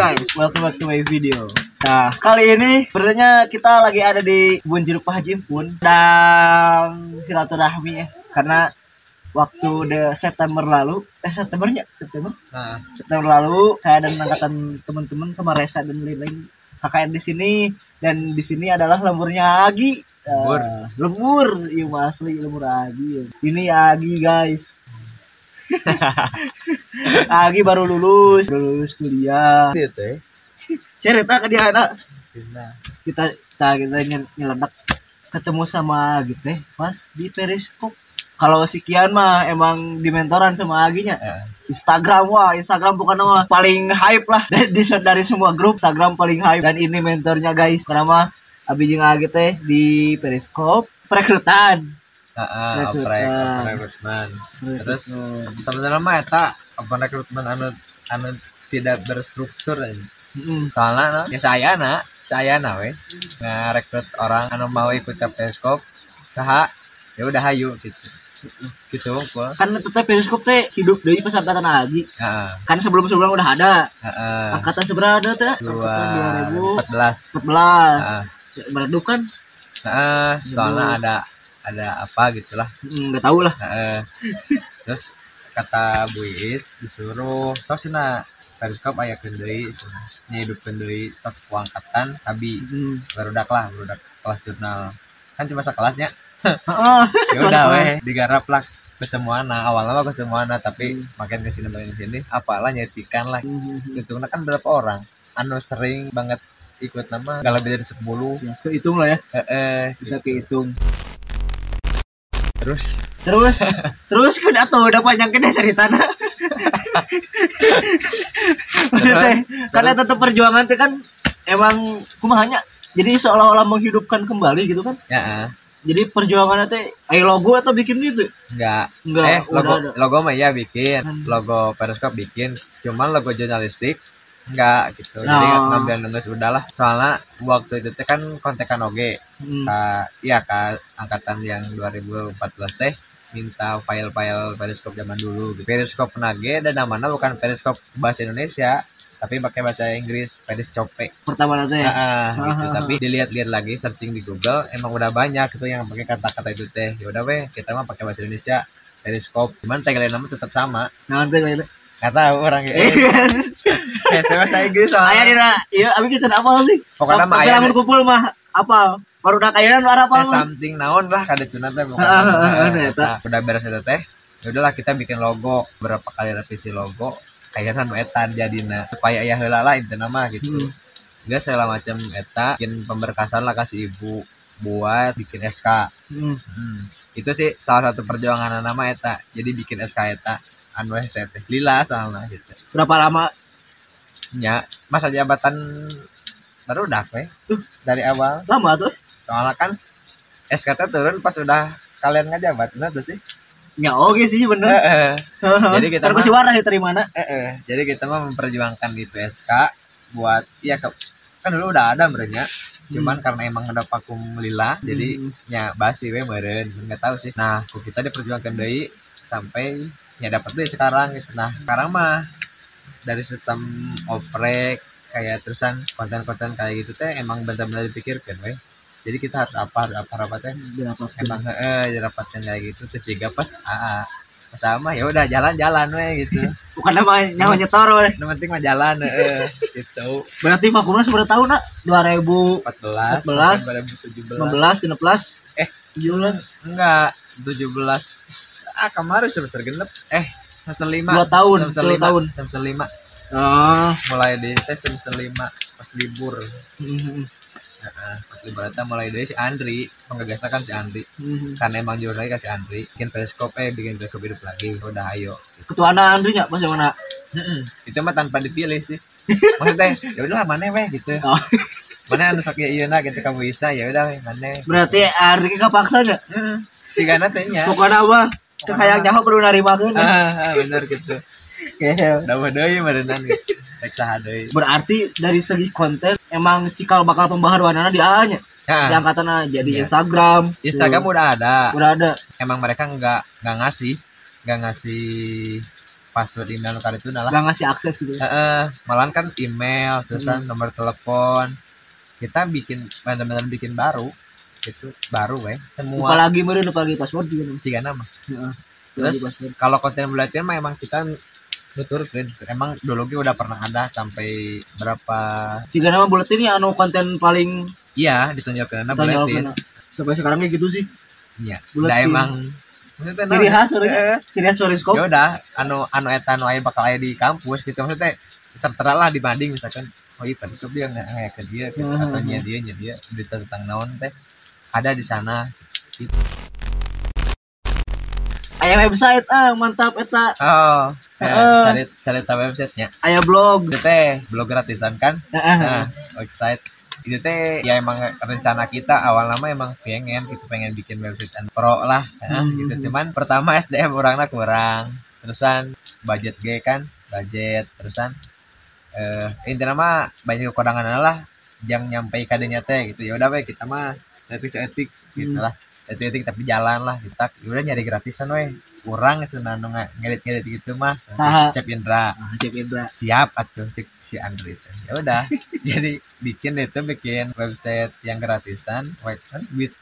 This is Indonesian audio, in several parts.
guys, welcome back to my video. Nah, kali ini sebenarnya kita lagi ada di Kebun Jeruk Pak Haji pun dan silaturahmi ya. Karena waktu de September lalu, eh Septembernya, September, Nah, September lalu saya dan angkatan teman-teman sama Resa dan lain-lain KKN di sini dan di sini adalah lemburnya Agi. Lembur. Ah, lembur, iya asli lembur Agi. Ini Agi guys. Agi baru lulus, lulus kuliah. itu ya. Cerita ke dia anak Nah, kita kita kita nyel- nyeledak ketemu sama Agi teh pas di Periskop. Kalau sekian mah emang di mentoran sama Aginya. ya. Instagram wah Instagram bukan nama paling hype lah dari, dari semua grup Instagram paling hype dan ini mentornya guys karena Abi jeung Agi teh di Periskop perekrutan Ah, Rekrutmen. oprek, rekrutmen. Terus sebenarnya mah eta apa rekrutmen anu anu tidak berstruktur. Mm-mm. Soalnya no, ya saya na, saya na we ngerekrut orang anu mau ikut ke Periskop. Saha ya udah hayu gitu. Gitu gua. kan teteh Periskop teh hidup dari pas angkatan Agi Heeh. kan sebelum sebelum udah ada Heeh. angkatan seberapa ada teh Dua angkatan 2014 empat belas. Beradu kan Heeh. Soalnya ada ada apa gitulah. Mm, nggak tahu lah Heeh. Terus kata Bu Iis disuruh terus cenah periskop aya deui cenah. Nyidupkeun deui sok angkatan tapi Mm. barudak lah barudak kelas jurnal. Kan cuma sekelasnya. Heeh. Ya udah weh digarap lah ke semuana awalnya mah ke semuana tapi Hmm. makin ke sini makin ke sini apalah nyetikan lah Mm. itu kan berapa orang anu sering banget ikut nama gak lebih dari 10 Ya, kehitung lah ya eh bisa kehitung terus? Terus? Terus kan atau udah panjang kena ceritanya Maksudnya, karena tetap perjuangan itu kan emang kumahanya. Jadi seolah-olah menghidupkan kembali gitu kan. Ya. Jadi perjuangannya teh ayo logo atau bikin gitu? Enggak. Enggak eh logo ada. logo mah iya bikin Hmm. logo periskop bikin. Cuman logo jurnalistik enggak gitu. Jadi Nah. ngambil nulis udahlah. Soalnya waktu itu teh kan kontekan oge. Hmm. ka iya ka angkatan yang 2014 teh minta file-file periskop zaman dulu. Gitu. periskop penage dan namanya bukan periskop bahasa Indonesia tapi pakai bahasa Inggris periskope pertama nanti ya? Ah, ah, gitu. Ah, tapi dilihat-lihat lagi searching di Google emang udah banyak gitu yang pakai kata-kata itu teh. Ya udah weh kita mah pakai bahasa Indonesia periskop. Cuman tagline nama tetap sama. Nah nanti tahu orang ya saya saya bahasa Inggris ayah soalnya dina iya abi kita apa sih? Pokoknya mah ayah lamun kumpul mah? Apa? Baru udah kayaknya luar apa? Something naon lah kada cuna teh pokoknya Ah, ah, ah, Nah, ah, eta. nah, udah beres itu teh. Ya udahlah kita bikin logo. Berapa kali revisi logo kayaknya nu eta jadina. Supaya aya heula lah intina mah gitu. Hmm. dia segala macam eta bikin pemberkasan lah kasih ibu buat bikin SK Hmm. Hmm, itu sih salah satu perjuangan nama eta. Jadi bikin SK eta anu ST lila soalnya gitu. Berapa lama? Ya masa jabatan baru udah Uh. dari awal. Lama tuh. Soalnya kan SK teh turun pas udah kalian ngajabat nah tuh sih? Ya oke sih bener. Jadi kita terus warna diterima mana Eh, eh. jadi kita mah memperjuangkan itu SK buat ya ke, kan dulu udah ada merenya cuman karena emang ada vakum lila jadi Hmm. ya basi we meren. Nggak tahu sih. Nah kita diperjuangkan deui sampai ya dapat deh sekarang gitu. Nah sekarang mah dari sistem oprek kayak terusan konten-konten kayak gitu teh emang benar-benar dipikirkan we jadi kita harus apa harus apa apa teh emang eh dirapatkan kayak gitu terus juga pas aa pas sama ya udah jalan-jalan we gitu. Bukan nama nyawa nyetor weh. yang penting mah jalan eh gitu. Berarti vakumnya seberapa tahun nak? 2015 14 16 sampai 2017 16 Eh. 17 enggak 17 ah kemarin semester genep. Eh semester 5 dua tahun semester 5 tahun. semester 5 ah. Mulai di tes semester 5 pas libur. Heeh, pas mulai dari si Andri. Penggagasnya kan si Andri. Hmm. karena emang jurnalnya kan si Andri. Bikin periskop eh bikin periskop hidup lagi. Udah ayo. Ketua anak Andri nya pas yang mana? Itu mah tanpa dipilih sih. Maksudnya ya udahlah mana weh gitu. Oh. mana anu sok ya iya nah gitu kamu bisa ya udah mana? Berarti Andri kepaksa gak Heeh. jika nantinya pokoknya apa kayak nyaho perlu narimakeun ah, ah, bener gitu. Udah deui merenang gitu deui. Berarti dari segi konten emang cikal bakal pembaharuanana di A nya? Di Nah, angkatan jadi Iya. Instagram. Instagram tuh, udah ada. Udah ada. Emang mereka nggak nggak ngasih nggak ngasih password email nu itu lah. Gak ngasih akses gitu. ya. Heeh, malahan kan email terusan nomor telepon. Kita bikin benar-benar bikin baru itu baru weh. Semua Apalagi meureun apalagi password juga. tiga nama. Terus kalau konten belajar mah emang kita nutur emang dulu ge udah pernah ada sampai berapa? Jika nama bulat ini anu konten paling iya ditunjukkan ada tanggal buletin. kena. Sampai sekarang gitu sih. iya udah emang maksudnya Ciri khas orangnya. Ciri khas Soriskop. ya udah anu anu eta anu aya bakal aya di kampus gitu. Maksudnya tertera lah dibanding misalkan oh iya tadi tuh dia nggak kayak ke dia gitu. Atau dia nya dia berita tentang naon teh ada di sana Aya website ah mantap eta. oh eh, Heeh. cari cari tahu websitenya Aya blog. itu teh blog gratisan kan Heeh. nah website itu teh ya emang rencana kita awal nama emang pengen gitu pengen bikin website and pro lah nah, Hmm. gitu cuman pertama SDM orangnya kurang terusan budget G kan budget terusan eh intinya mah banyak kekurangan lah yang nyampe kadenya teh gitu ya udah we kita mah etik etik gitu Hmm. lah. Etik etik tapi jalan lah kita udah nyari gratisan we kurang cenah nu ngedit ngedit gitu mah? Cep Indra. Ah, Cep Indra. siap atuh cek si Andri ya udah jadi bikin itu bikin website yang gratisan website.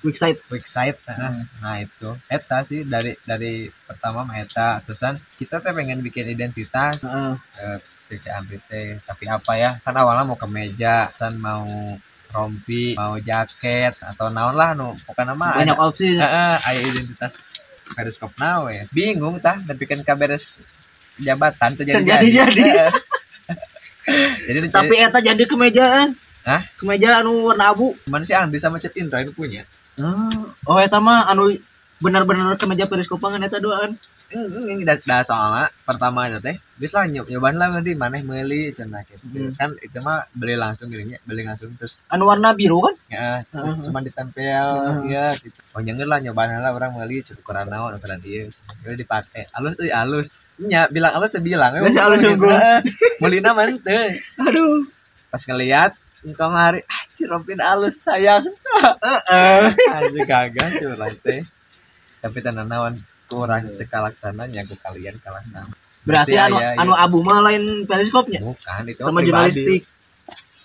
Website. website Hmm. nah itu. Eta sih dari dari pertama mah eta. Terusan kita tuh pengen bikin identitas. Heeh. eh, cek si Andri teh. Tapi apa ya? Kan awalnya mau ke meja san mau rompi mau jaket atau naon lah nu pokoknya mah Banyak ada- opsi. Heeh, aya identitas periskop now ya bingung tah bikin kaberes jabatan tuh Can jadi jadi-jadi. Heeh. jadi Tapi eta jadi kemejaan. Hah? Kemeja anu warna abu. cuman si Andi sama Chat Indra itu punya Oh eta mah anu benar-benar kemeja periskopangan eta doaan. Ini dah, soalnya pertama aja teh bisa lah nyob nyobaan lah nanti mana meuli cenah gitu Hmm. kan itu mah beli langsung gini beli langsung terus Anu warna biru kan? ya terus Heeh. cuma ditempel Heeh. ya gitu oh nyengen lah nyobaan lah orang meuli ukuran naon ukuran dia jadi dipakai alus tuh alus nya bilang alus tuh bilang Masih halus sungguh. naman teh Aduh. pas ngeliat engkau hari ah si Rompin alus sayang Heeh. aja gagah curang teh tapi tenan naon kurang teh kalaksananya ku kalian kalaksana Berarti Iya, anu iya, anu iya. abu mah lain periskopnya. bukan itu Sama jurnalistik.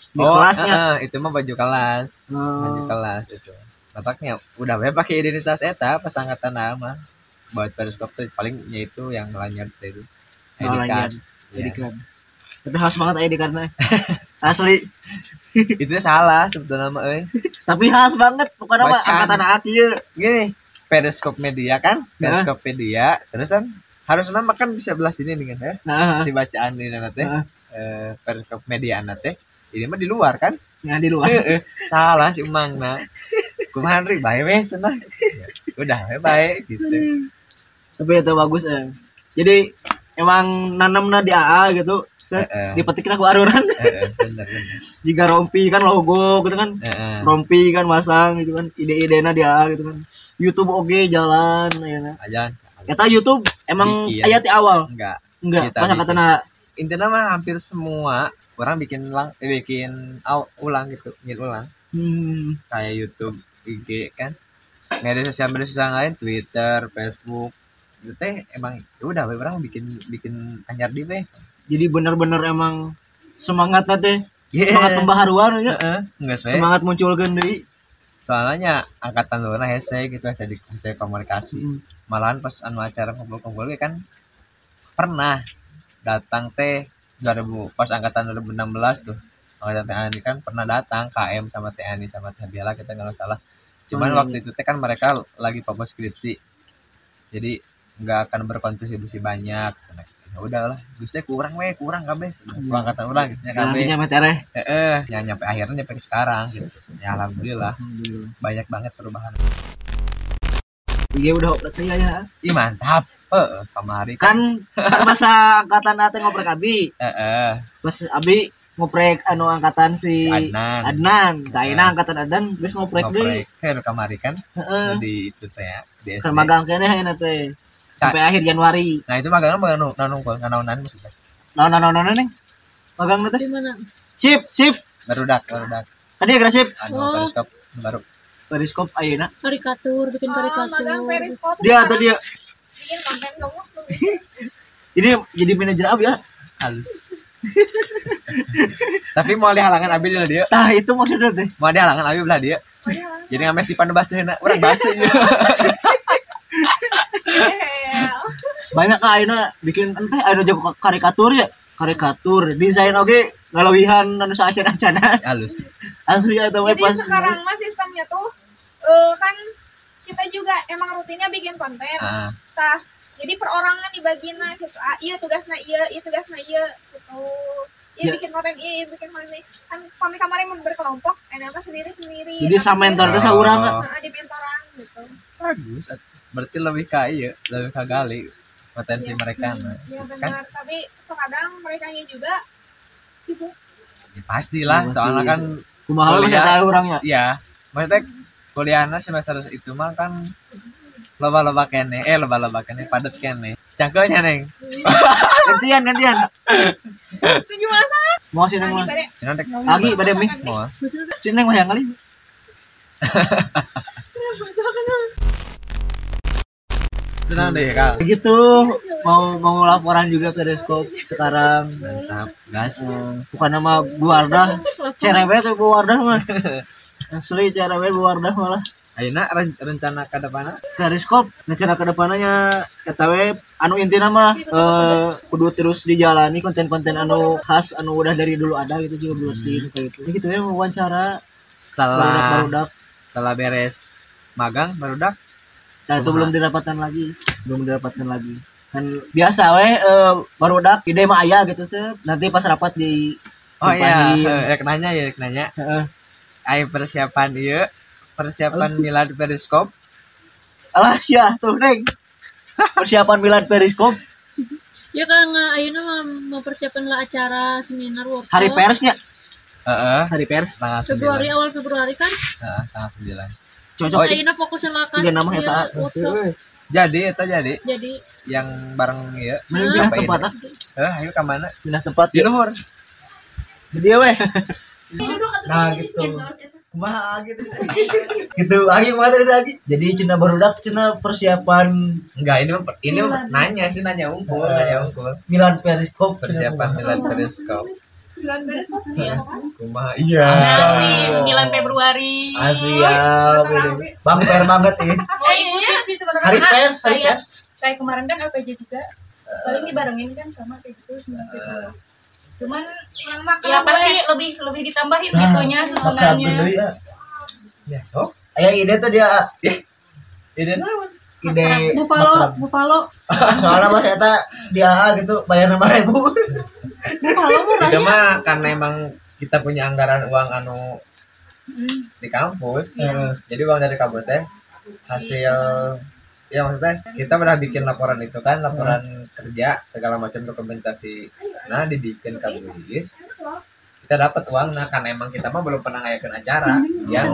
Di oh kelasnya. heeh, itu mah baju kelas baju Oh. kelas itu letaknya udah we pakai identitas eta pas angkatan nama buat periskop teh palingnya itu yang lanyard itu Oh, ID lanyard. card Ya. kan. Itu khas banget ID karena asli. itu salah sebetulnya mah euy Tapi khas banget. Bukan apa Bacaan. angkatan ya. gini periskop media kan? Nah. periskop media. Terus kan harus nama kan di sebelah sini nih kan ya. Nah, si bacaan ini nanti. Heeh. eh, periskop media nanti. Ini mah di luar kan? Yang di luar. Salah si emang nah kumahan ri? Bae weh cenah Ya, udah we bae gitu. Tapi itu bagus eh. Jadi emang nanamna di AA gitu. Heeh. Dipetiknya ku aruran. Bener bener Jika rompi kan logo gitu kan. Heeh. Rompi kan masang gitu kan. Ide-idena di AA gitu kan. YouTube oke jalan ya. aja Kata YouTube emang Iya. ayat di awal. enggak Enggak, Kita pas bikin. katana intinya mah hampir semua orang bikin ulang eh, bikin ulang gitu bikin ulang hmm, kayak YouTube IG kan media sosial media sosial lain Twitter Facebook itu teh emang ya udah orang bikin bikin anyar di weh jadi bener-bener emang semangat teh Yeah. semangat pembaharuan ya. Enggak sih Semangat muncul deui. soalnya angkatan lu nah hese gitu hese di hese komunikasi Hmm. malahan pas anu acara kumpul-kumpul kan pernah datang teh 2000 pas angkatan 2016 tuh angkatan teh Ani kan pernah datang KM sama teh Ani sama teh Bella kita nggak salah cuman iya, waktu itu teh kan mereka lagi fokus skripsi jadi nggak akan berkontribusi banyak ya udahlah Gusti kurang weh kurang kabeh Hmm. angkatan orang gitu ya kabeh Nantinya metere. heeh ya nyampe akhirnya nyampe sekarang gitu ya alhamdulillah Alhamdulillah. banyak banget perubahan Iya udah oprek ya ya. Ih mantap. Heeh, kamari kan. Kan masa angkatan ate ngoprek Abi. Heeh, Pas Abi ngoprek anu angkatan si si Adnan. Adnan. Kaina angkatan Adnan geus ngoprek deui. Ngoprek. Kamari kan Heeh. di itu teh ya. Kan magang kene ayeuna teh. Sampai akhir Januari. Nah, itu magangnya mau nanung nanaunan maksudnya. Naon naon naon nih? Magang teh. di mana Sip, sip. Barudak, barudak. Tadi geus sip. Anu Oh. periskop baru. Periskop ayeuna. karikatur bikin Oh, magang karikatur periskop. Dia atau dia Bikin konten dong. ini jadi manajer abi ya halus tapi mau dihalangan abi lah dia nah itu maksudnya teh mau dihalangan abi belah dia jadi ngambil si pandu bahasa orang bahasa ya banyak kah ayeuna bikin entah ada jago karikatur ya karikatur desain oke ngalawihan anu saacan acana halus asli atau Jadi pas sekarang mah sistemnya tuh eh, kan kita juga emang rutinnya bikin konten. ah Tah, jadi perorangan dibagiin gitu. Ah, iya tugasnya iya, iya tugasnya iya gitu. Iya Ya. bikin konten iya, iya bikin konten iya. Kan kami kemarin mau berkelompok, enak sendiri sendiri. jadi sama mentor teh saurang Oh. Nah, di mentoran gitu. bagus berarti lebih kaya lebih kagali potensi Iya. mereka Hmm, nah. Iya kan benar, tapi kadang mereka juga sibuk. ya, pastilah Iya, soalnya kan kumaha bisa tahu orangnya? Ya maksudnya kuliahnya semester itu mah kan loba-loba kene eh loba-loba kene padat kene. Cangkelnya neng. Gantian gantian. Tujuh masa. mau sih neng dek lagi pada mi. mau. Sih neng mah yang kali tenang deh kal begitu mau mau laporan juga periskop sekarang. Mantap gas. Eh, bukan nama Bu Wardah. Cerewet tuh Bu Wardah mah? Asli cerewet Bu Wardah malah. Ren- rencana ke depannya? Periskop rencana ke depannya kata we anu intinya mah eh, kudu terus dijalani konten-konten anu khas anu udah dari dulu ada gitu juga buat di kayak gitu gitu ya wawancara. Setelah barudak setelah beres magang baru dak nah itu Kumaha? belum didapatkan lagi. Belum didapatkan lagi. Kan biasa we eh, barudak ide mah aya gitu sih nanti pas rapat di oh iya. Eh, ya nanya ya nanya Heeh. ayo persiapan iya. Persiapan milad periskop. Alah sia tuh neng. Persiapan milad periskop. Ya kan ayeuna mah mempersiapkan lah acara seminar workshop. hari persnya Heeh, hari pers. Tanggal Februari 9 awal Februari kan. Heeh, tanggal 9 cocok. Oh, ayeuna fokus lah kan tiga nama eta workshop. jadi itu jadi. Jadi. Yang bareng ya pindah tempat ah? Eh ayo ke mana? Pindah tempat di luhur dia weh. Nah gitu. kumaha gitu. Gitu lagi kumaha tadi lagi jadi cina barudak cina persiapan. Enggak ini mah ini mah nanya sih nanya unggul Eh. nanya unggul milad periskop. Persiapan milad periskop Bulan beres iya Astaga. 9 Februari. Ah, siap ini bang per banget ini Oh, ikutin sih sebenarnya. hari pers hari pers Kayak kemarin kan LPJ juga. Paling dibarengin kan sama kayak gitu sembilan Februari. Cuman Kurang makan ya gue. pasti lebih lebih ditambahin Nah, gitunya susunannya. ya ya sok aya ide tuh dia ini ide akrab. Buffalo. soalnya mas eta dia gitu bayar lima ribu Buffalo murah itu mah karena emang kita punya anggaran uang anu Hmm. di kampus Iya. jadi uang dari kampus teh hasil ya maksudnya kita pernah bikin laporan itu kan laporan kerja segala macam dokumentasi nah dibikin kampus kita dapat uang nah karena emang kita mah belum pernah ngayakin acara yang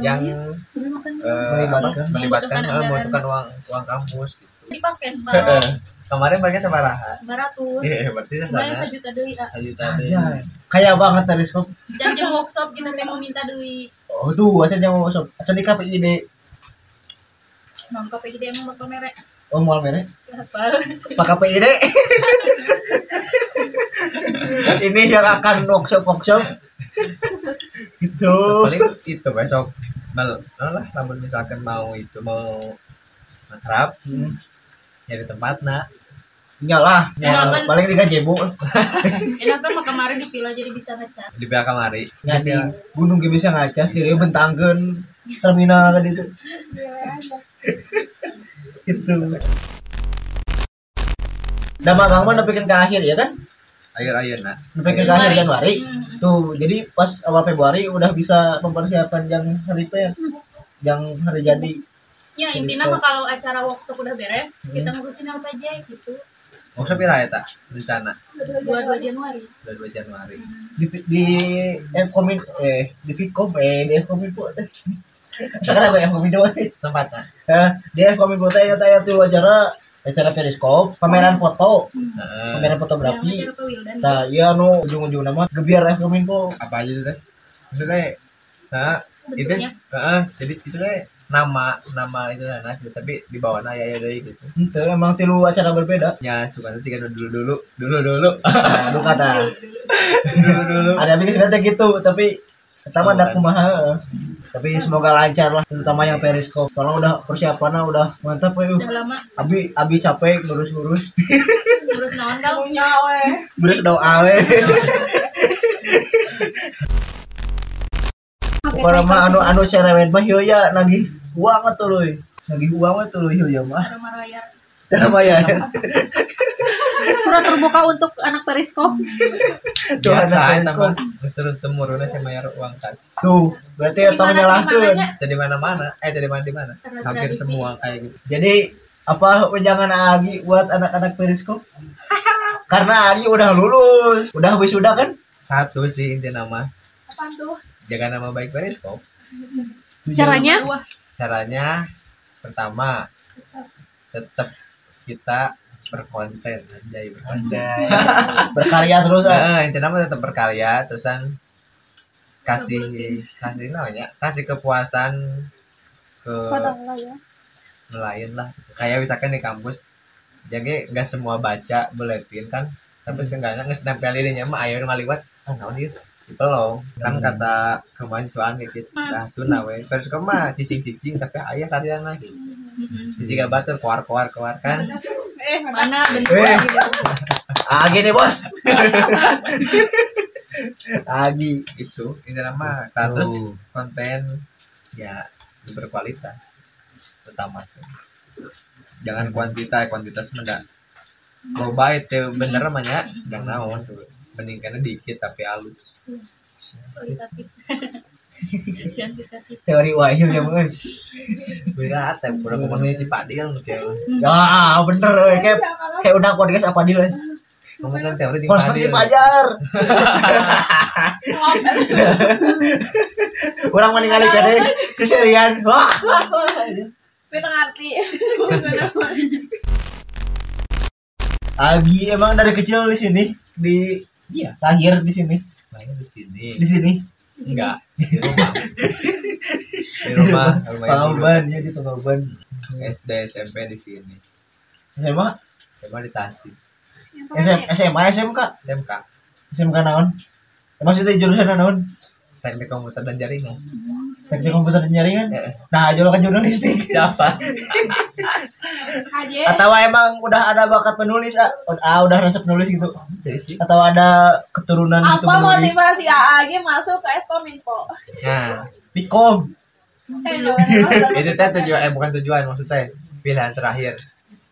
yang eh, Melibatkan. apa, melibatkan eh, membutuhkan uang uang kampus gitu Dipakai separuh kemarin pakai sabaraha 200. iya berarti Kemarin sana sejuta deui. ah. sejuta Anjay. kaya banget periskop Jangan workshop kita teh mau minta deui. oh tuh aja yang mau masuk aja nikah ide Nongko PID emang bakal merek. Oh mau mere Apa? pakai PID ini yang akan workshop workshop gitu. Paling itu besok mal lah namun misalkan mau itu mau akrab Hmm. nyari tempat nak. Nyalah, Ya, kan. paling di gazebo, Enak kan mah kemarin dipilih jadi bisa ngecat. di pihak kamari ya di gunung ge bisa ngacas, di bentangkeun terminal kan itu. Itu. Dan magang mah nepikeun ke akhir ya kan? air air nak Nepikeun ke akhir Januari. Hmm. Tuh, jadi pas awal Februari udah bisa mempersiapkan yang hari pers, yang hari jadi. Ya Jadi intinya mah kalau acara workshop udah beres, Hmm. kita ngurusin apa aja gitu. maksudnya pira ya tak rencana 22 Januari. 22 Januari Di di Fkomin eh di Fitkom eh di Fkominfo teh. Sekarang gue Fkominfo teh. tempatnya Ya, di Fkominfo teh ya tanya tuh acara acara periskop, pameran foto, Heeh. pameran Yang fotografi. Nah, iya nu ujung-ujung nama gebiar Fkominfo. apa aja itu teh maksudnya nah itu. Heeh, jadi itu teh nama nama itu nah tapi di bawah aya aya deui gitu Itu emang tilu acara berbeda. ya suka nanti kan dulu dulu dulu dulu Nah, lu kata. dulu dulu Ada bikin sebenarnya gitu, tapi pertama Oh, ada kan. kumaha. Tapi semoga lancar lah, terutama yang periskop. Soalnya udah persiapannya udah mantap ya. Udah lama Abi abi capek ngurus-ngurus. ngurus naon kan. Punya weh. Beres doa we. Pokoknya mah anu anu cerewet mah hieu ya nagih uang atuh leuy. Nagih uang we tuh hieu ya mah. Maya. Pura terbuka untuk anak periskop. Tuh biasa anak eta mah periskop. geus turun temurun saya bayar uang kas Tuh, berarti ya tong nyalahkeun. dari mana mana eh dari mana di mana hampir semua kayak gitu Jadi apa jangan Agi buat anak-anak periskop? Karena Agi udah lulus, udah wisuda kan? satu sih inti nama Apaan tuh? jaga nama baik periskop Caranya? caranya pertama tetap kita berkonten anjay berkonten. Berkarya terus ah. nah, inti nama tetap berkarya terusan kasih kasih namanya kasih kepuasan ke nelayan lah. Kayak misalkan di kampus jadi nggak semua baca buletin kan? Tapi seenggaknya nggak nempel dirinya mah ayo ngaliwat ah naon ieu Dipelong kan kata kemahasiswaan gitu nah tuh nawe terus mah cicing-cicing tapi ayah kalian lagi cicing gak batur keluar-keluar keluar kan Eh, Mana Eh. bentuknya gitu. Agi nih bos. Agi. itu ini nama status Oh. konten ya berkualitas pertama jangan kuantitas kuantitas mendak loba itu bener namanya jangan naon tuh mendingkannya dikit tapi halus Kualitatif. Teori wahyu ya mah. berat ya udah ngomongin si Pak Dil kayak Ya bener we. kayak kayak udah podcast apa dia ngomongin teori di Konspirasi pajar. Kurang meninggali kade keserian. Wah. Kita ngerti. Agi emang dari kecil di sini di Iya. lahir di sini Main di sini di sini enggak. Di rumah. Di rumah. Pangauban ya di Pangauban SD SMP di sini. SMA SMA di Tasik. SM, SMA SMK SMK SMK naon? Maksudnya jurusan naon teknik komputer dan jaringan. Teknik komputer dan jaringan? Eh, nah jurusan jurnalistik. Siapa? Aja. atau emang udah ada bakat penulis ah, ah udah resep nulis gitu? Jadi sih. Atau ada keturunan gitu Apa menulis motivasi AAG masuk ke Ekominfo? nah. Pikom Eh, itu teh tujuan eh bukan tujuan maksudnya pilihan terakhir.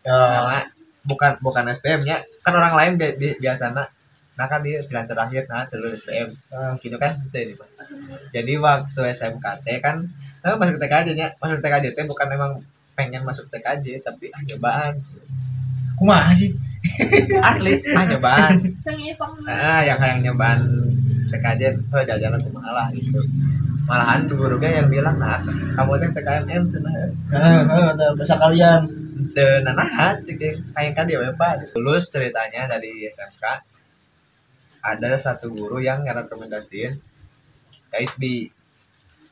Ya. Bukan bukan SPM nya kan orang lain bi bi biasanya nah kan dia pilihan terakhir nah terus SPM Ah. gitu kan itu ini Pak. jadi waktu SMKT kan eh, masuk TKJ nya. Masuk TKJ teh bukan memang pengen masuk TKJ tapi ah nyobaan. Kumaha sih? Asli ah nyobaan. Ah yang yang nyobaan TKJ oh jajanan kumaha lah gitu. Malahan guru yang bilang nah kamu teh TKMM cenah nah, nah, nah, bahasa kalian. Dan nanahat sih kayak kan dia apa lulus ceritanya dari SMK ada satu guru yang ngerekomendasiin KSB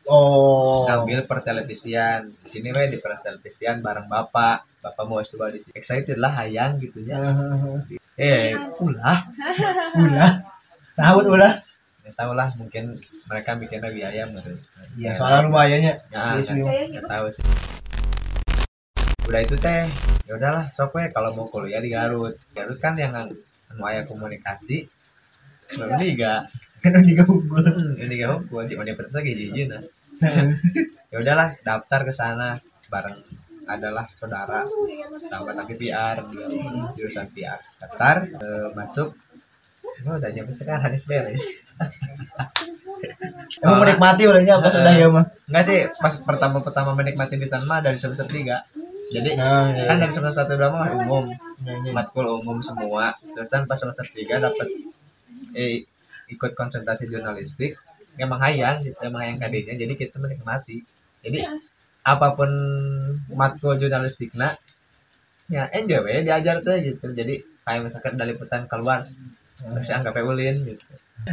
oh. Ngambil pertelevisian. Di sini weh di pertelevisian bareng bapak. Bapak mau coba di sini. Excited lah hayang gitu ya. Eh ulah. Ulah. Tahu ulah. Nggak tahu lah mungkin mereka mikirnya biaya menurut iya soalnya lumayan ya. Ya KSB mah. nggak tahu sih. Udah itu teh. Ya udahlah sok we kalau mau kuliah di Garut. Garut kan yang anu aya komunikasi Baru tiga, kan juga unggul ini gak hukum, di mana pertama lagi jijik nah. Ya udahlah, daftar ke sana. Bareng adalah saudara. Sahabat lagi PR dia jurusan PR daftar eh, masuk. Oh, udah nyampe sekarang habis beres. Emang menikmati ulahnya apa sudah ya mah enggak sih pas pertama pertama menikmati di mah dari semester tiga. Jadi nah ya, kan dari semester satu dua mah umum. Ya, ya. matkul umum semua. Terus kan pas semester tiga dapat eh ikut konsentrasi jurnalistik emang hayang gitu emang hayang kadinya jadi kita menikmati. Jadi apa pun matkul jurnalistik nak ya enjoy we diajar tuh gitu. Jadi kayak misalkan dari liputan keluar terus anggap ulin gitu.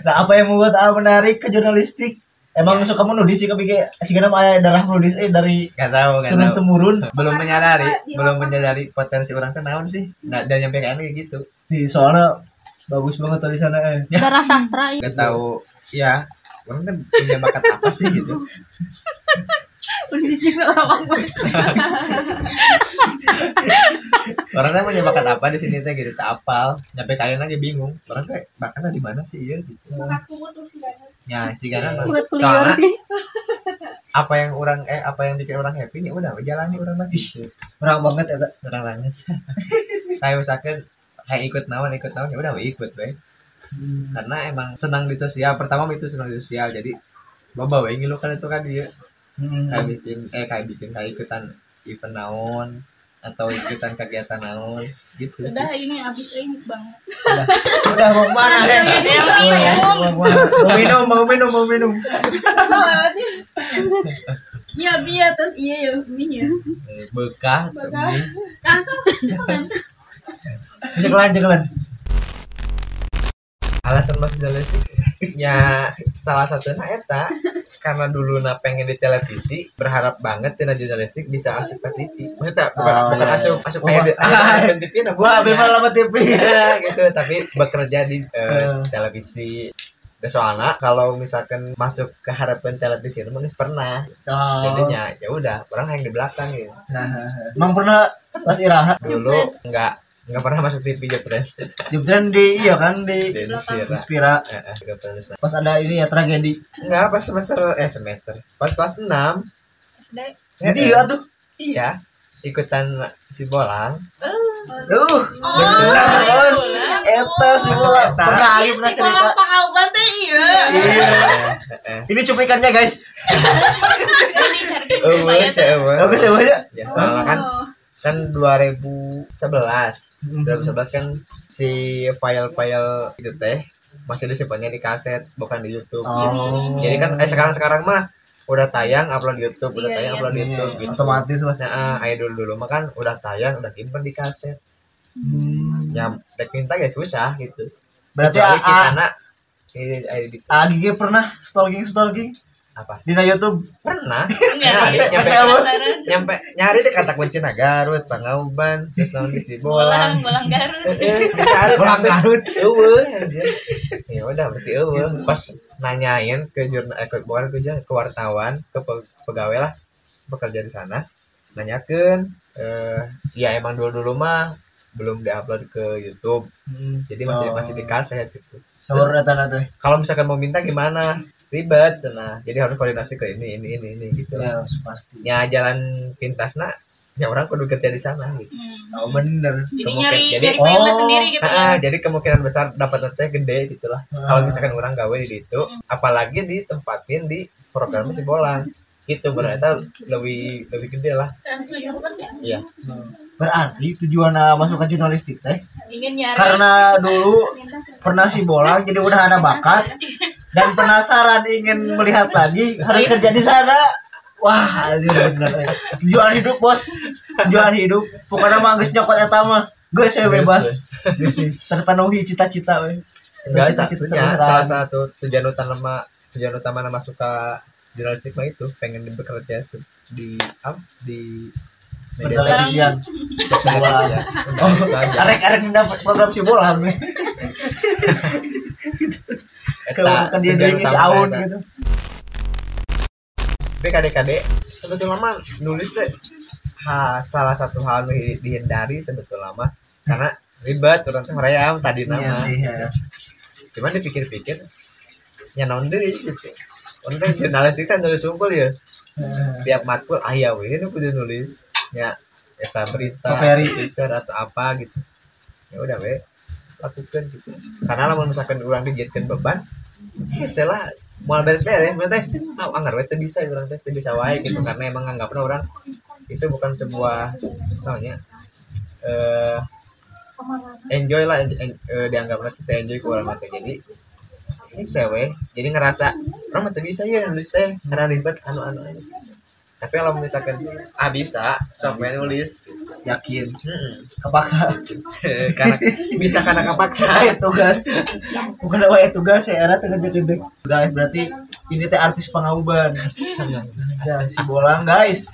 Nah, apa yang membuat A menarik ke jurnalistik? emang suka menulis sih kayak jika nama darah menulis eh dari nggak tahu nggak turun tahu. temurun. Belum menyadari belum menyadari potensi orang tuh naon sih. Nggak dan nyampe kayak kayak gitu. Sih soalnya bagus banget tulisannya eh. Darah sastra itu. nggak tahu ya orang kan punya bakat apa sih gitu. Juga orang orang kan punya bakat apa di sini teh gitu tak apal. Nyampe kalian aja bingung. Orang kayak bakatnya di mana sih ya gitu. Ya jika kan. Soalnya apa yang orang eh apa yang bikin orang happy ya udah jalani orang gitu Orang banget ya orang banget. Kayak misalkan kayak ikut nawan ikut nawan ya udah we ikut baik karena emang senang di sosial. Pertama itu senang di sosial. Jadi loba we ngilu kan itu kan dia Hmm. kayak bikin eh kayak bikin kayak ikutan event naon atau ikutan kegiatan naon gitu sih. Udah ini abis ini banget. udah mau mana ya mau mana mau minum mau minum mau minum. Iya biar terus iya ya ini ya. Eh, bekah Bekah. kau cuma kan. Bisa kelan kelan alasan mas sih ya salah satunya eta karena dulu na pengen di televisi berharap banget tina jurnalistik bisa asup ke TV maksudnya bukan, Oh, bukan iya, asup asup kayak di asup TV nah gua abis lama TV gitu. Tapi bekerja di Eh. televisi. Dan soalnya kalau misalkan masuk ke harapan televisi itu mungkin pernah. Oh. Jadinya ya udah orang yang di belakang gitu. Nah emang pernah pas irahat dulu nggak nggak pernah masuk TV Jepres jebran di iya kan di di Inspira. Eh, eh, pernah. pas ada ini ya tragedi. Nggak pas semester eh semester. Pas kelas 6 SD. jadi ya tuh. Iya ikutan si bolang. Uh bener bos eta semua Eta. pernah Ayu pernah cerita pangauban teh iya. iya Eh, eh. ini cuplikannya guys. Ini cari Eueuh, si eueuh. bagus ya banyak ya soalnya kan Oh. Kan 2011 2011 kan si file-file itu teh masih disimpannya di kaset bukan di YouTube. Gitu. oh. Jadi kan eh sekarang sekarang mah udah tayang upload di YouTube udah Iya, tayang iya. upload di Iya, YouTube gitu. Otomatis lah nah eh, ayo dulu dulu. Mah kan udah tayang udah simpen di kaset. Hmm. ya back minta ya susah gitu. Berarti anak di AGG pernah stalking stalking apa? Di YouTube pernah. Nyampe nyampe nyari deh kata kunci Garut Pangauban terus naon di si bolang Garut. cari Bolang Garut. eueuh ya udah berarti eueuh. Pas nanyain ke jurnal eh, ke bukan ke, jurnal, ke wartawan ke pe- pegawai lah bekerja di sana nanyakan eh ya emang dulu dulu mah belum diupload ke YouTube. Jadi masih Oh. masih di kaset gitu. Kalau misalkan mau minta gimana ribet nah jadi harus koordinasi ke ini ini ini ini gitu. Ya pasti. Ya jalan pintasnya ya orang kudu kerja di sana gitu. Hmm. oh bener. Jadi Kemungkin- nyari jadi- nyari Oh. sendiri gitu ya. Ah, jadi kemungkinan besar dapat nanti gede gitulah kalau misalkan orang gawe di itu apalagi ditempatin di program si bolang itu berarti lebih lebih gede lah. Iya. Berarti tujuan uh, masuk ke jurnalistik teh? Ingin nyari karena dulu pernah si bolang jadi udah ada bakat dan penasaran ingin melihat lagi harus kerja di sana. Wah ini bener eh. tujuan hidup bos. Tujuan hidup. Pokoknya mah geus nyokot eta mah geus saya bebas. geus sih terpenuhi cita-cita we enggak Cita-cita salah satu tujuan utama tujuan utama nama suka jurnalistik mah itu pengen bekerja di apa? Di media pertelevisian televisi. Udah, itu aja. arek arek dapat program si we ke Eta, ke dia Aun eta. gitu. Tapi kadek-kadek sebetulnya mah nulis teh ha, salah satu hal di- dihindari sebetulnya mah. Karena ribet orang teh hoream tadi iya nama. sih ya. Cuman dipikir-pikir ya deui gitu teh jurnalistik kan nulis unggul ya. Tiap matkul ah ya we ini kudu nulis. Ya eta berita Paperi. feature atau apa gitu. Ya udah we lakukan gitu. Karena lamun misalkan orang dijadikan beban ya salah mau beres-beres berarti ah anggar we teu bisa orang teh bisa wae gitu karena emang anggapnya orang itu bukan sebuah namanya eh enjoy lah en- en- eh, dianggapnya kita enjoy ke orang mati jadi ini sewe jadi ngerasa orang mati bisa ya nulis teh. Karena ribet anu anu anu tapi kalau misalkan ah bisa sok main nulis. Yakin? Hmm. kepaksa? Karena bisa karena kepaksa. Saya tugas. Bukan apa ya tugas saya era tugas gede guys berarti ini teh artis pangauban. Ya si bolang guys.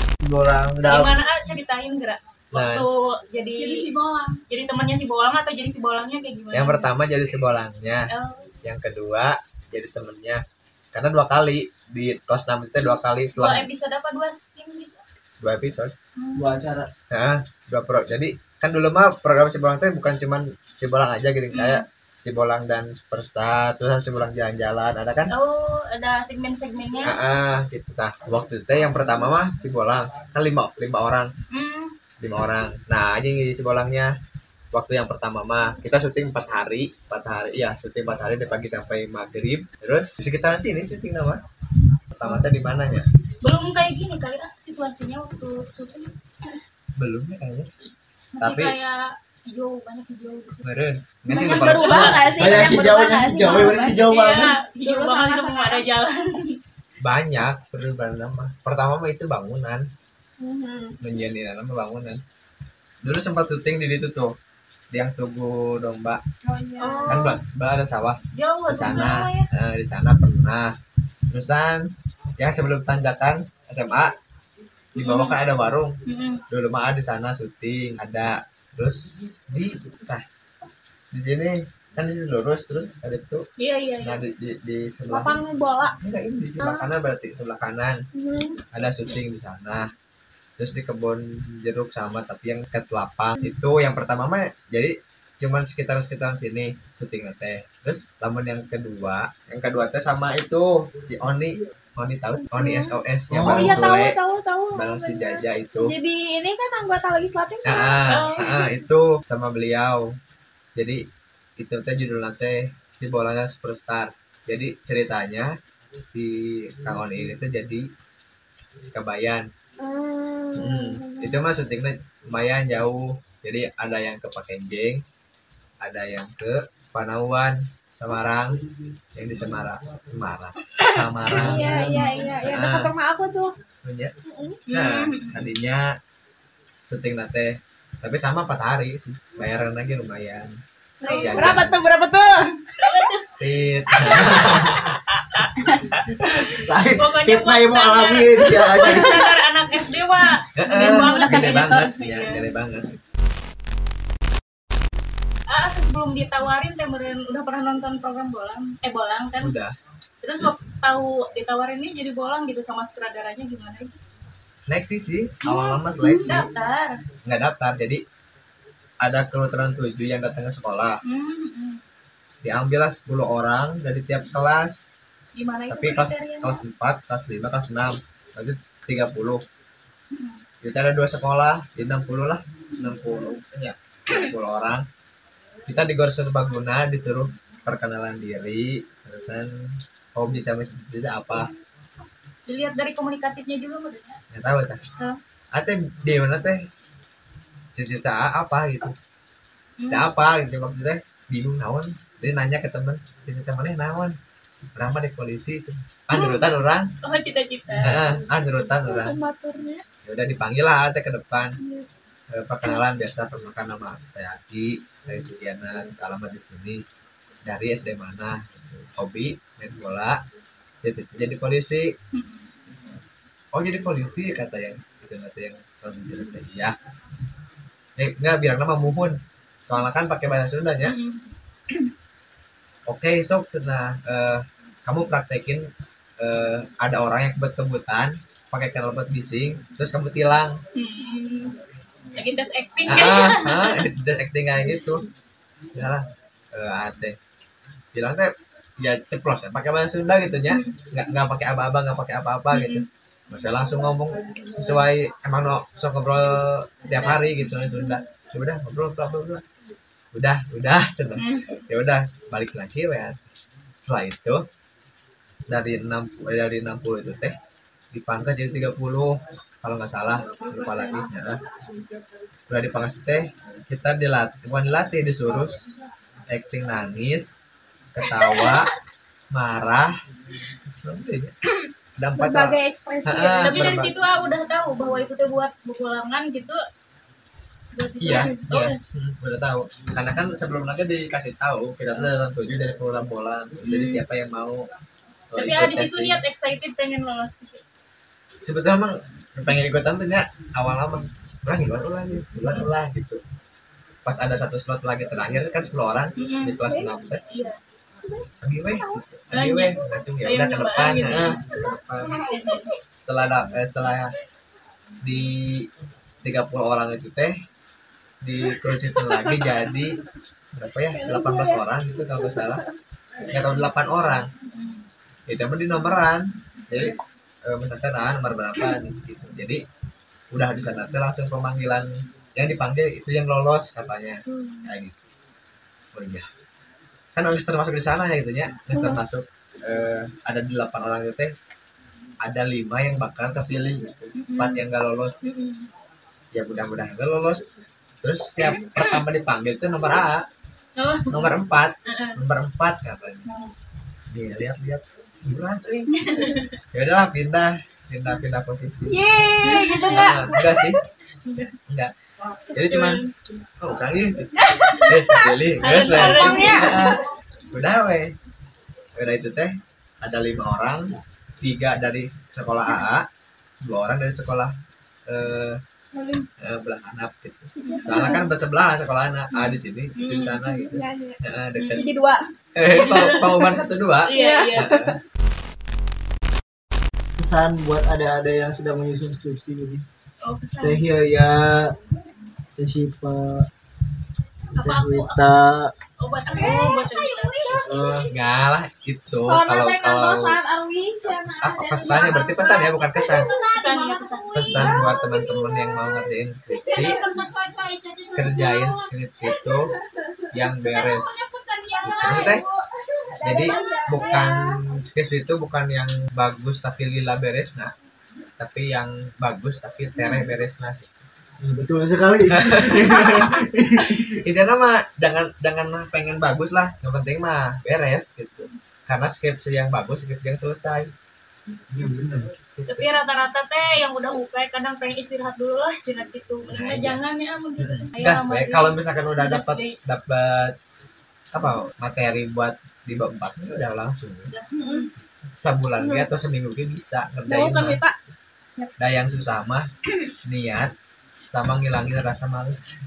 Si bolang udah. Gimana ah ceritain gerak Nah, waktu jadi Jadi si bolang. jadi temannya si Bolang atau jadi si Bolangnya kayak gimana? yang pertama jadi sebolangnya, Oh, yang kedua jadi temennya. Karena dua kali di kos 6 itu dua kali dua setelah episode apa dua scene gitu? dua episode. dua acara Nah, dua pro. Jadi kan dulu mah program si bolang itu bukan cuman si bolang aja gitu kayak si bolang dan superstar terus si bolang jalan-jalan ada kan Oh, ada segmen-segmennya. ah ah, gitu tah waktu itu yang pertama mah si bolang kan lima lima orang Hmm. Lima orang. Nah aja yang jadi si bolangnya. Waktu yang pertama mah kita syuting empat hari empat hari iya syuting empat hari dari pagi sampai maghrib. Terus di sekitaran sini syuting nama. Pertama teh di mananya? Belum kayak gini kali ah situasinya waktu syuting. belum ya kayaknya. Masih Tapi- kayak hijau banyak hijau gitu. meren nggak sih Banyak berubah nggak sih? banyak Banyak nggak sih? hijau berarti hijau banget Iya, hijau Dulu banget udah ada jalan. banyak perubahan nama pertama mah itu bangunan Nama bangunan. Dulu sempat syuting di itu tuh yang tugu domba. Oh iya. Kan bah, bah ada sawah. Jauh di sana. ya. eh, di sana pernah. Terusan yang sebelum tanjakan SMA di bawah kan ada warung. Mm-mm. dulu mah di sana syuting ada. Terus di nah di sini kan di sini lurus terus ada itu. Iya iya iya. nah di, di, di sebelah. Lapang bola. enggak ini di sebelah kanan berarti sebelah kanan. Mhm. ada syuting di sana terus di kebun jeruk sama tapi yang ke lapang itu yang pertama mah jadi cuman sekitar sekitar sini syuting teh. Terus namun yang kedua yang kedua teh sama itu si Oni. Oni tahu? Oni SOS yang Oh, Iya tahu tahu tahu. bareng si Jaja itu. Jadi ini kan anggota legislatif. ah, ah, ah, itu sama beliau. Jadi itu teh judul teh si bolanya superstar. Jadi ceritanya si Kang Oni ini tuh jadi si Kabayan. Hmm, itu mah syutingnya lumayan jauh. Jadi ada yang ke Pakenjeng, ada yang ke Panauan, Semarang, yang di Semarang, Semarang, Semarang. Iya iya iya iya. Ah. Dekat rumah aku tuh. Ya. Nah, Hmm. tadinya syuting nate, tapi sama 4 hari sih. Bayaran lagi lumayan. Jajan. Berapa tuh berapa tuh? Tit. lain kita yang mau standar- alamin ya Anak SD mah Heeh, banget Gede banget, ya, gede banget. ah sebelum ditawarin teh udah pernah nonton program bolang eh bolang kan Udah. terus waktu tahu ditawarin ini jadi bolang gitu sama sutradaranya gimana gitu Seleksi sih, awal lama seleksi. daftar Nggak daftar, jadi ada kelurahan tujuh yang datang ke sekolah. hmm, hmm. diambillah 10 orang dari tiap kelas gimana itu tapi kelas kelas 4 kelas 5 kelas 6 berarti 30 kita ada dua sekolah di 60 lah 60 ya 60 orang. Kita di Gor Serbaguna disuruh perkenalan diri terusan. Hobi sama cita apa? Dilihat dari komunikatifnya juga udah nggak tahu teh. Hah? ate di mana teh? Cita apa gitu? Hmm. cita apa gitu maksudnya bingung naon? Dia nanya ke temen cita mana naon? Mah di polisi ah nurutan orang? Oh cita-cita. Ah nurutan orang. Ya udah dipanggil lah teh ke depan. Eh, perkenalan biasa perkenalkan nama saya Aki dari Sudiana alamat di sini. Dari SD mana? Hobi main bola jadi, jadi polisi. Oh jadi polisi kata yang itu kata yang kalau teh, iya. Eh enggak bilang nama muhun. Soalnya kan pakai bahasa Sunda ya. Oke sok nah eh, kamu praktekin eh, ada orang yang kebut-kebutan pakai knalpot bising terus kamu tilang Hmm. lagi tes acting ah, ah dan acting kayak gitu. Ya lah eh ate bilang teh ya ceplos ya pakai bahasa Sunda gitu ya nggak nggak pakai aba-aba nggak pakai apa-apa gitu. Maksudnya langsung ngomong sesuai emang no, sok ngobrol tiap hari gitu ya Sunda. Ya udah ngobrol ngobrol ngobrol. Udah udah seneng ya udah balik lagi ya setelah itu dari enam dari 60 itu teh dipangkat jadi 30 kalau nggak salah lupa lagi ya udah dipangkat teh kita dilatih bukan dilatih disuruh acting nangis ketawa marah ada empat Berbagai ekspresi. Ah, tapi dari situ ah udah tahu bahwa itu tuh buat bukulangan gitu Iya, iya. Hmm, udah tahu. Karena kan sebelum lagi dikasih tahu kita tuh datang tujuh dari program bola. Jadi siapa yang mau uh, Tapi ikut ah, di situ niat excited pengen lolos gitu. Sebetulnya emang pengen ikutan tuh ya awal-awal ulang ulang ulang ulang ulang gitu. Pas ada satu slot lagi terakhir kan 10 orang Mm-mm. di kelas 6 teh. Iya. Lagi weh, lagi weh, langsung ya udah ke depan, ya, ke depan. Setelah da- eh, setelah di 30 orang itu teh dikerucutin lagi jadi berapa ya 18 orang gitu kalau nggak salah nggak tahu 8 orang itu mah di nomoran jadi eh, misalkan ah nomor berapa? gitu jadi udah di sana teh langsung pemanggilan. Yang dipanggil itu yang lolos katanya. Kayak gitu. Oh iya. Kan Mister masuk di sana ya gitu ya. Mister masuk eh, ada delapan orang itu teh ada lima yang bakal terpilih gitu. empat yang gak lolos. Ya mudah-mudahan gak lolos. Terus setiap pertama dipanggil itu nomor A. Oh. nomor empat. Nomor empat katanya. Nih, lihat lihat gimana ya udahlah pindah. Pindah pindah posisi. Yeay, gitu nggak? Nah, enggak sih. Enggak. Jadi cuman oh gitu guys pilih guys lah. Nah, udah weh. Udah itu teh ada lima orang. Tiga dari sekolah AA dua orang dari sekolah eh, eh, belah anak gitu. Soalnya kan bersebelahan sekolah anak. A di sini itu di sana gitu. Iya, iya. Eh, dekat. Jadi dua. eh Pak Umar satu dua. Iya, iya. Pesan buat ada-ada yang sedang menyusun skripsi ini. Oh, pesan. Teh Hilya Teh Syifa Teh Apa aku? Wita Oh, buat aku, buat Evita. eh, enggak lah itu kalau kalau apa pesannya berarti pesan ya bukan kesan. Pesan ya, pesan. pesan. Buat teman-teman yang mau ngerjain skripsi. Kerjain skripsi itu yang beres. Gitu. Teh jadi bukan skripsi itu bukan yang bagus tapi lila beres nah tapi yang bagus tapi tere beres nah betul sekali. Intinya mah jangan jangan mah pengen bagus lah yang penting mah beres gitu. Karena skripsi yang bagus skripsi yang selesai. Iya, bener. Tapi rata-rata teh yang udah UP kadang pengen istirahat dulu lah, jenak gitu. Nah, Nah, iya. jangan ya, amun gitu. Ayo, gas kalau misalkan udah dapat dapat apa materi buat di bab empat udah langsung Mm-mm. sebulan dia atau seminggu dia bisa ngerjain kan mah. Wita? Nah yang susah mah niat sama ngilangin rasa males.